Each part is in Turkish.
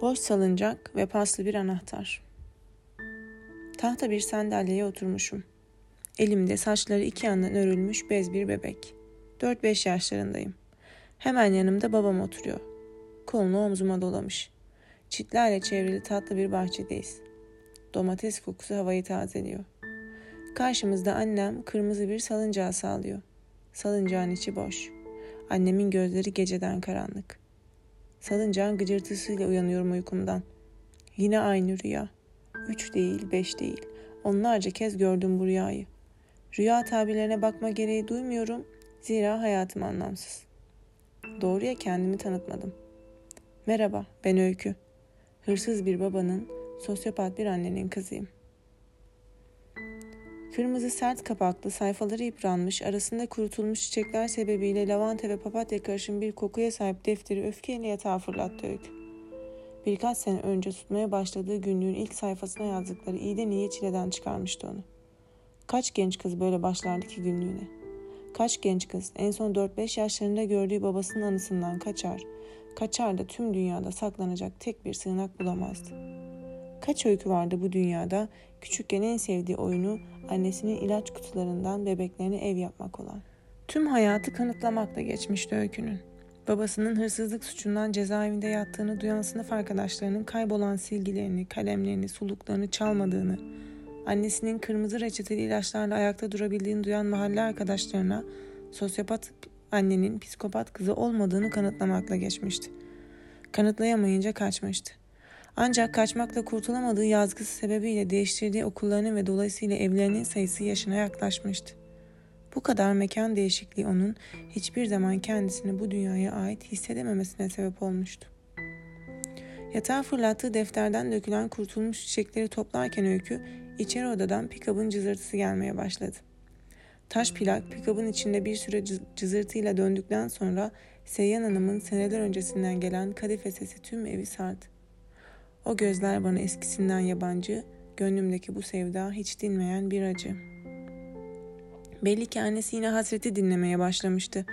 Boş salıncak ve paslı bir anahtar. Tahta bir sandalyeye oturmuşum. Elimde saçları iki yandan örülmüş bez bir bebek. 4-5 yaşlarındayım. Hemen yanımda babam oturuyor. Kolunu omzuma dolamış. Çitlerle çevrili tatlı bir bahçedeyiz. Domates kokusu havayı tazeliyor. Karşımızda annem kırmızı bir salıncağı sağlıyor. Salıncağın içi boş. Annemin gözleri geceden karanlık. Salıncağın gıcırtısıyla uyanıyorum uykumdan. Yine aynı rüya. Üç değil, beş değil. Onlarca kez gördüm bu rüyayı. Rüya tabirlerine bakma gereği duymuyorum. Zira hayatım anlamsız. Doğruya kendimi tanıtmadım. Merhaba, ben Öykü. Hırsız bir babanın, sosyopat bir annenin kızıyım. Kırmızı sert kapaklı, sayfaları yıpranmış, arasında kurutulmuş çiçekler sebebiyle lavanta ve papatya karışım bir kokuya sahip defteri öfkeyle yatağa fırlattı Öykü. Birkaç sene önce tutmaya başladığı günlüğün ilk sayfasına yazdıkları iyiden iyiye çileden çıkarmıştı onu. Kaç genç kız böyle başlardı ki günlüğüne? Kaç genç kız en son 4-5 yaşlarında gördüğü babasının anısından kaçar, kaçar da tüm dünyada saklanacak tek bir sığınak bulamazdı. Kaç öykü vardı bu dünyada küçükken en sevdiği oyunu annesinin ilaç kutularından bebeklerine ev yapmak olan. Tüm hayatı kanıtlamakla geçmişti öykünün. Babasının hırsızlık suçundan cezaevinde yattığını duyan sınıf arkadaşlarının kaybolan silgilerini, kalemlerini, suluklarını çalmadığını, annesinin kırmızı reçeteli ilaçlarla ayakta durabildiğini duyan mahalle arkadaşlarına sosyopat annenin psikopat kızı olmadığını kanıtlamakla geçmişti. Kanıtlayamayınca kaçmıştı. Ancak kaçmakla kurtulamadığı yazgısı sebebiyle değiştirdiği okullarının ve dolayısıyla evlerinin sayısı yaşına yaklaşmıştı. Bu kadar mekan değişikliği onun hiçbir zaman kendisini bu dünyaya ait hissedememesine sebep olmuştu. Yatağa fırlattığı defterden dökülen kurtulmuş çiçekleri toplarken öykü içeri odadan pikabın cızırtısı gelmeye başladı. Taş plak pikabın içinde bir süre cızırtıyla döndükten sonra Seyyan Hanım'ın seneler öncesinden gelen kadife sesi tüm evi sardı. O gözler bana eskisinden yabancı, gönlümdeki bu sevda hiç dinmeyen bir acı.'' Belli ki annesi yine hasreti dinlemeye başlamıştı.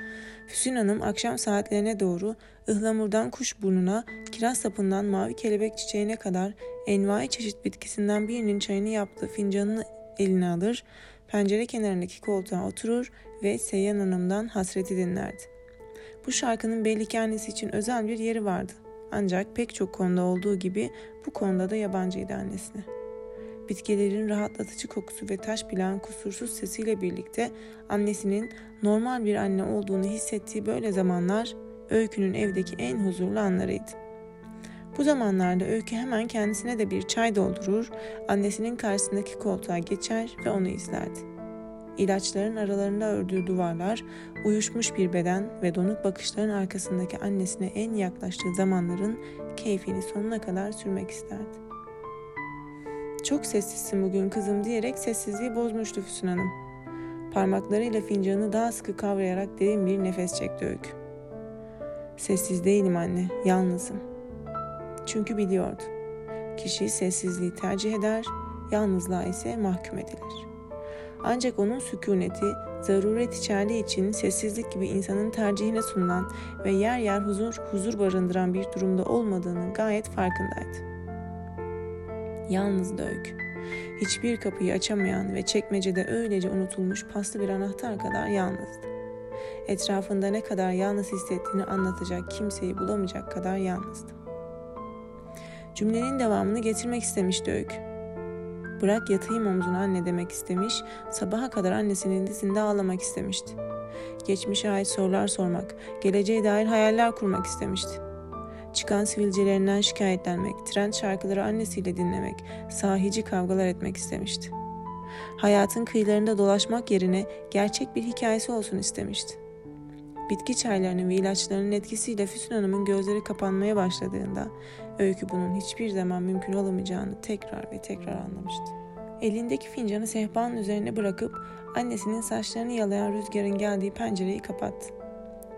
Füsun Hanım akşam saatlerine doğru ıhlamurdan kuş burnuna, kiraz sapından mavi kelebek çiçeğine kadar envai çeşit bitkisinden birinin çayını yaptığı fincanını eline alır, pencere kenarındaki koltuğa oturur ve Seyyan Hanım'dan hasreti dinlerdi. Bu şarkının belli ki annesi için özel bir yeri vardı. Ancak pek çok konuda olduğu gibi bu konuda da yabancıydı annesine. Bitkilerin rahatlatıcı kokusu ve taş plan kusursuz sesiyle birlikte annesinin normal bir anne olduğunu hissettiği böyle zamanlar Öykü'nün evdeki en huzurlu anlarıydı. Bu zamanlarda Öykü hemen kendisine de bir çay doldurur, annesinin karşısındaki koltuğa geçer ve onu izlerdi. İlaçların aralarında ördüğü duvarlar, uyuşmuş bir beden ve donuk bakışların arkasındaki annesine en yaklaştığı zamanların keyfini sonuna kadar sürmek isterdi. Çok sessizsin bugün kızım diyerek sessizliği bozmuştu Füsun Hanım. Parmaklarıyla fincanı daha sıkı kavrayarak derin bir nefes çekti Öykü. Sessiz değilim anne, yalnızım. Çünkü biliyordu. Kişi sessizliği tercih eder, yalnızlığa ise mahkum edilir. Ancak onun sükuneti, zaruret içerdiği için sessizlik gibi insanın tercihine sunulan ve yer yer huzur huzur barındıran bir durumda olmadığının gayet farkındaydı. Yalnız da öykü. Hiçbir kapıyı açamayan ve çekmecede öylece unutulmuş paslı bir anahtar kadar yalnızdı. Etrafında ne kadar yalnız hissettiğini anlatacak kimseyi bulamayacak kadar yalnızdı. Cümlenin devamını getirmek istemişti öykü. Bırak yatayım omzuna anne demek istemiş, sabaha kadar annesinin dizinde ağlamak istemişti. Geçmişe ait sorular sormak, geleceğe dair hayaller kurmak istemişti çıkan sivilcelerinden şikayetlenmek, trend şarkıları annesiyle dinlemek, sahici kavgalar etmek istemişti. Hayatın kıyılarında dolaşmak yerine gerçek bir hikayesi olsun istemişti. Bitki çaylarının ve ilaçlarının etkisiyle Füsun Hanım'ın gözleri kapanmaya başladığında Öykü bunun hiçbir zaman mümkün olamayacağını tekrar ve tekrar anlamıştı. Elindeki fincanı sehpanın üzerine bırakıp annesinin saçlarını yalayan rüzgarın geldiği pencereyi kapattı.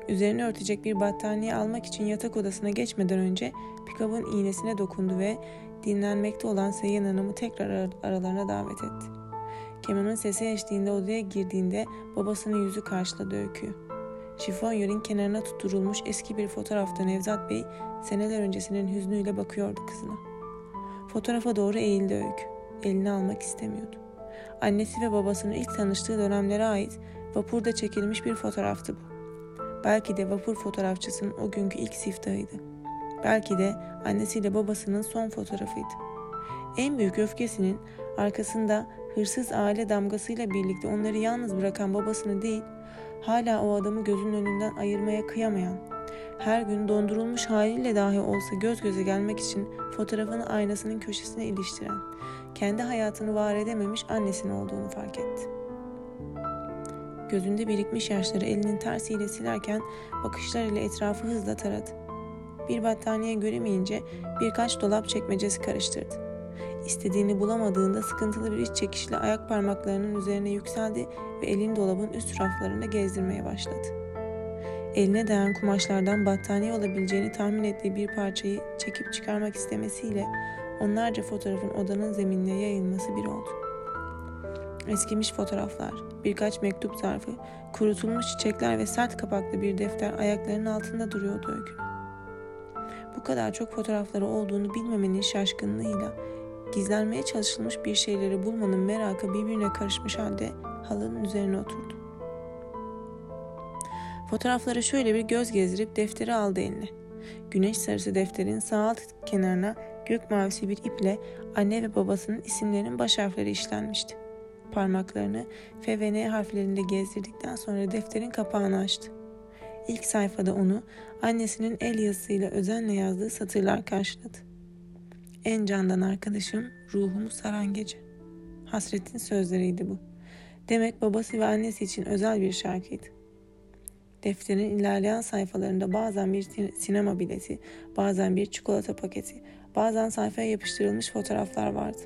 Üzerine örtecek bir battaniye almak için yatak odasına geçmeden önce pikabın iğnesine dokundu ve dinlenmekte olan Seyyan Hanım'ı tekrar aralarına davet etti. Kemanın sesi eşliğinde odaya girdiğinde babasının yüzü karşıladı öykü. Şifonyörün kenarına tutturulmuş eski bir fotoğrafta Nevzat Bey seneler öncesinin hüznüyle bakıyordu kızına. Fotoğrafa doğru eğildi Öykü. Elini almak istemiyordu. Annesi ve babasının ilk tanıştığı dönemlere ait vapurda çekilmiş bir fotoğraftı bu. Belki de vapur fotoğrafçısının o günkü ilk siftahıydı. Belki de annesiyle babasının son fotoğrafıydı. En büyük öfkesinin arkasında hırsız aile damgasıyla birlikte onları yalnız bırakan babasını değil, hala o adamı gözünün önünden ayırmaya kıyamayan, her gün dondurulmuş haliyle dahi olsa göz göze gelmek için fotoğrafını aynasının köşesine iliştiren, kendi hayatını var edememiş annesinin olduğunu fark etti. Gözünde birikmiş yaşları elinin tersiyle silerken bakışlarıyla etrafı hızla taradı. Bir battaniye göremeyince birkaç dolap çekmecesi karıştırdı. İstediğini bulamadığında sıkıntılı bir iç çekişle ayak parmaklarının üzerine yükseldi ve elini dolabın üst raflarında gezdirmeye başladı. Eline değen kumaşlardan battaniye olabileceğini tahmin ettiği bir parçayı çekip çıkarmak istemesiyle onlarca fotoğrafın odanın zeminine yayılması bir oldu. Eskimiş fotoğraflar, birkaç mektup zarfı, kurutulmuş çiçekler ve sert kapaklı bir defter ayaklarının altında duruyordu öykünün. Bu kadar çok fotoğrafları olduğunu bilmemenin şaşkınlığıyla gizlenmeye çalışılmış bir şeyleri bulmanın merakı birbirine karışmış halde halının üzerine oturdu. Fotoğraflara şöyle bir göz gezdirip defteri aldı eline. Güneş sarısı defterin sağ alt kenarına gök mavisi bir iple anne ve babasının isimlerinin baş harfleri işlenmişti. Parmaklarını F ve N harflerinde gezdirdikten sonra defterin kapağını açtı. İlk sayfada onu annesinin el yazısıyla özenle yazdığı satırlar karşıladı. En candan arkadaşım ruhumu saran gece. Hasretin sözleriydi bu. Demek babası ve annesi için özel bir şarkıydı. Defterin ilerleyen sayfalarında bazen bir sinema bileti, bazen bir çikolata paketi, bazen sayfaya yapıştırılmış fotoğraflar vardı.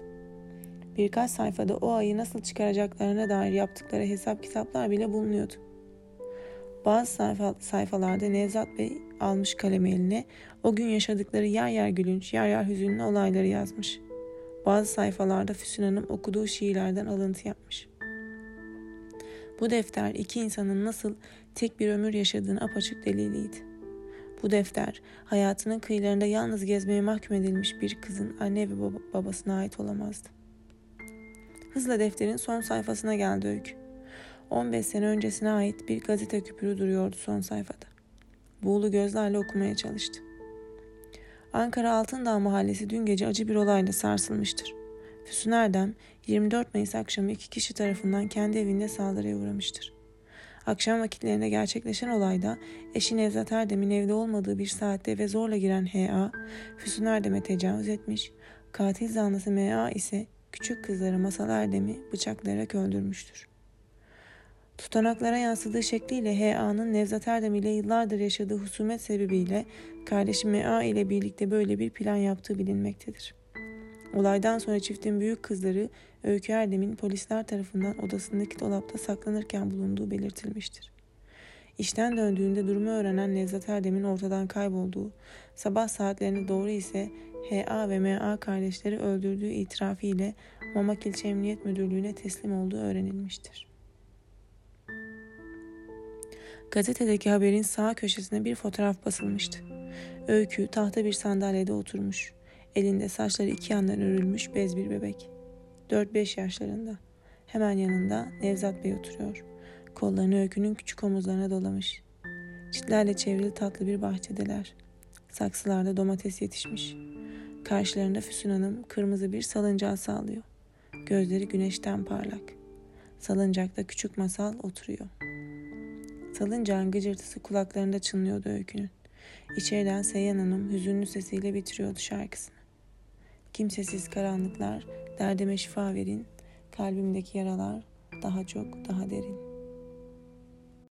Birkaç sayfada o ayı nasıl çıkaracaklarına dair yaptıkları hesap kitaplar bile bulunuyordu. Bazı sayfa, sayfalarda Nevzat Bey almış kalemi eline o gün yaşadıkları yer yer gülünç, yer yer hüzünlü olayları yazmış. Bazı sayfalarda Füsun Hanım okuduğu şiirlerden alıntı yapmış. Bu defter iki insanın nasıl tek bir ömür yaşadığını apaçık deliliydi. Bu defter hayatının kıyılarında yalnız gezmeye mahkum edilmiş bir kızın anne ve babasına ait olamazdı. Hızla defterin son sayfasına geldi öykü. 15 sene öncesine ait bir gazete küpürü duruyordu son sayfada. Buğulu gözlerle okumaya çalıştı. Ankara Altındağ Mahallesi dün gece acı bir olayla sarsılmıştır. Füsun Erdem 24 Mayıs akşamı iki kişi tarafından kendi evinde saldırıya uğramıştır. Akşam vakitlerinde gerçekleşen olayda eşi Nevzat Erdem'in evde olmadığı bir saatte ve zorla giren H.A. Füsun Erdem'e tecavüz etmiş, katil zanlısı M.A. ise küçük kızları Masal Erdem'i bıçaklayarak öldürmüştür. Tutanaklara yansıdığı şekliyle H.A.'nın Nevzat Erdem ile yıllardır yaşadığı husumet sebebiyle kardeşi M.A. ile birlikte böyle bir plan yaptığı bilinmektedir. Olaydan sonra çiftin büyük kızları Öykü Erdem'in polisler tarafından odasındaki dolapta saklanırken bulunduğu belirtilmiştir. İşten döndüğünde durumu öğrenen Nevzat Erdem'in ortadan kaybolduğu, sabah saatlerine doğru ise H.A. ve M.A. kardeşleri öldürdüğü itirafı Mamak İlçe Emniyet Müdürlüğü'ne teslim olduğu öğrenilmiştir. Gazetedeki haberin sağ köşesine bir fotoğraf basılmıştı. Öykü tahta bir sandalyede oturmuş. Elinde saçları iki yandan örülmüş bez bir bebek. 4-5 yaşlarında. Hemen yanında Nevzat Bey oturuyor. Kollarını Öykü'nün küçük omuzlarına dolamış. Çitlerle çevrili tatlı bir bahçedeler. Saksılarda domates yetişmiş. Karşılarında Füsun Hanım kırmızı bir salıncağı sağlıyor. Gözleri güneşten parlak. Salıncakta küçük masal oturuyor. Salıncağın gıcırtısı kulaklarında çınlıyordu öykünün. İçeriden Seyyan Hanım hüzünlü sesiyle bitiriyordu şarkısını. Kimsesiz karanlıklar, derdime şifa verin, kalbimdeki yaralar daha çok, daha derin.''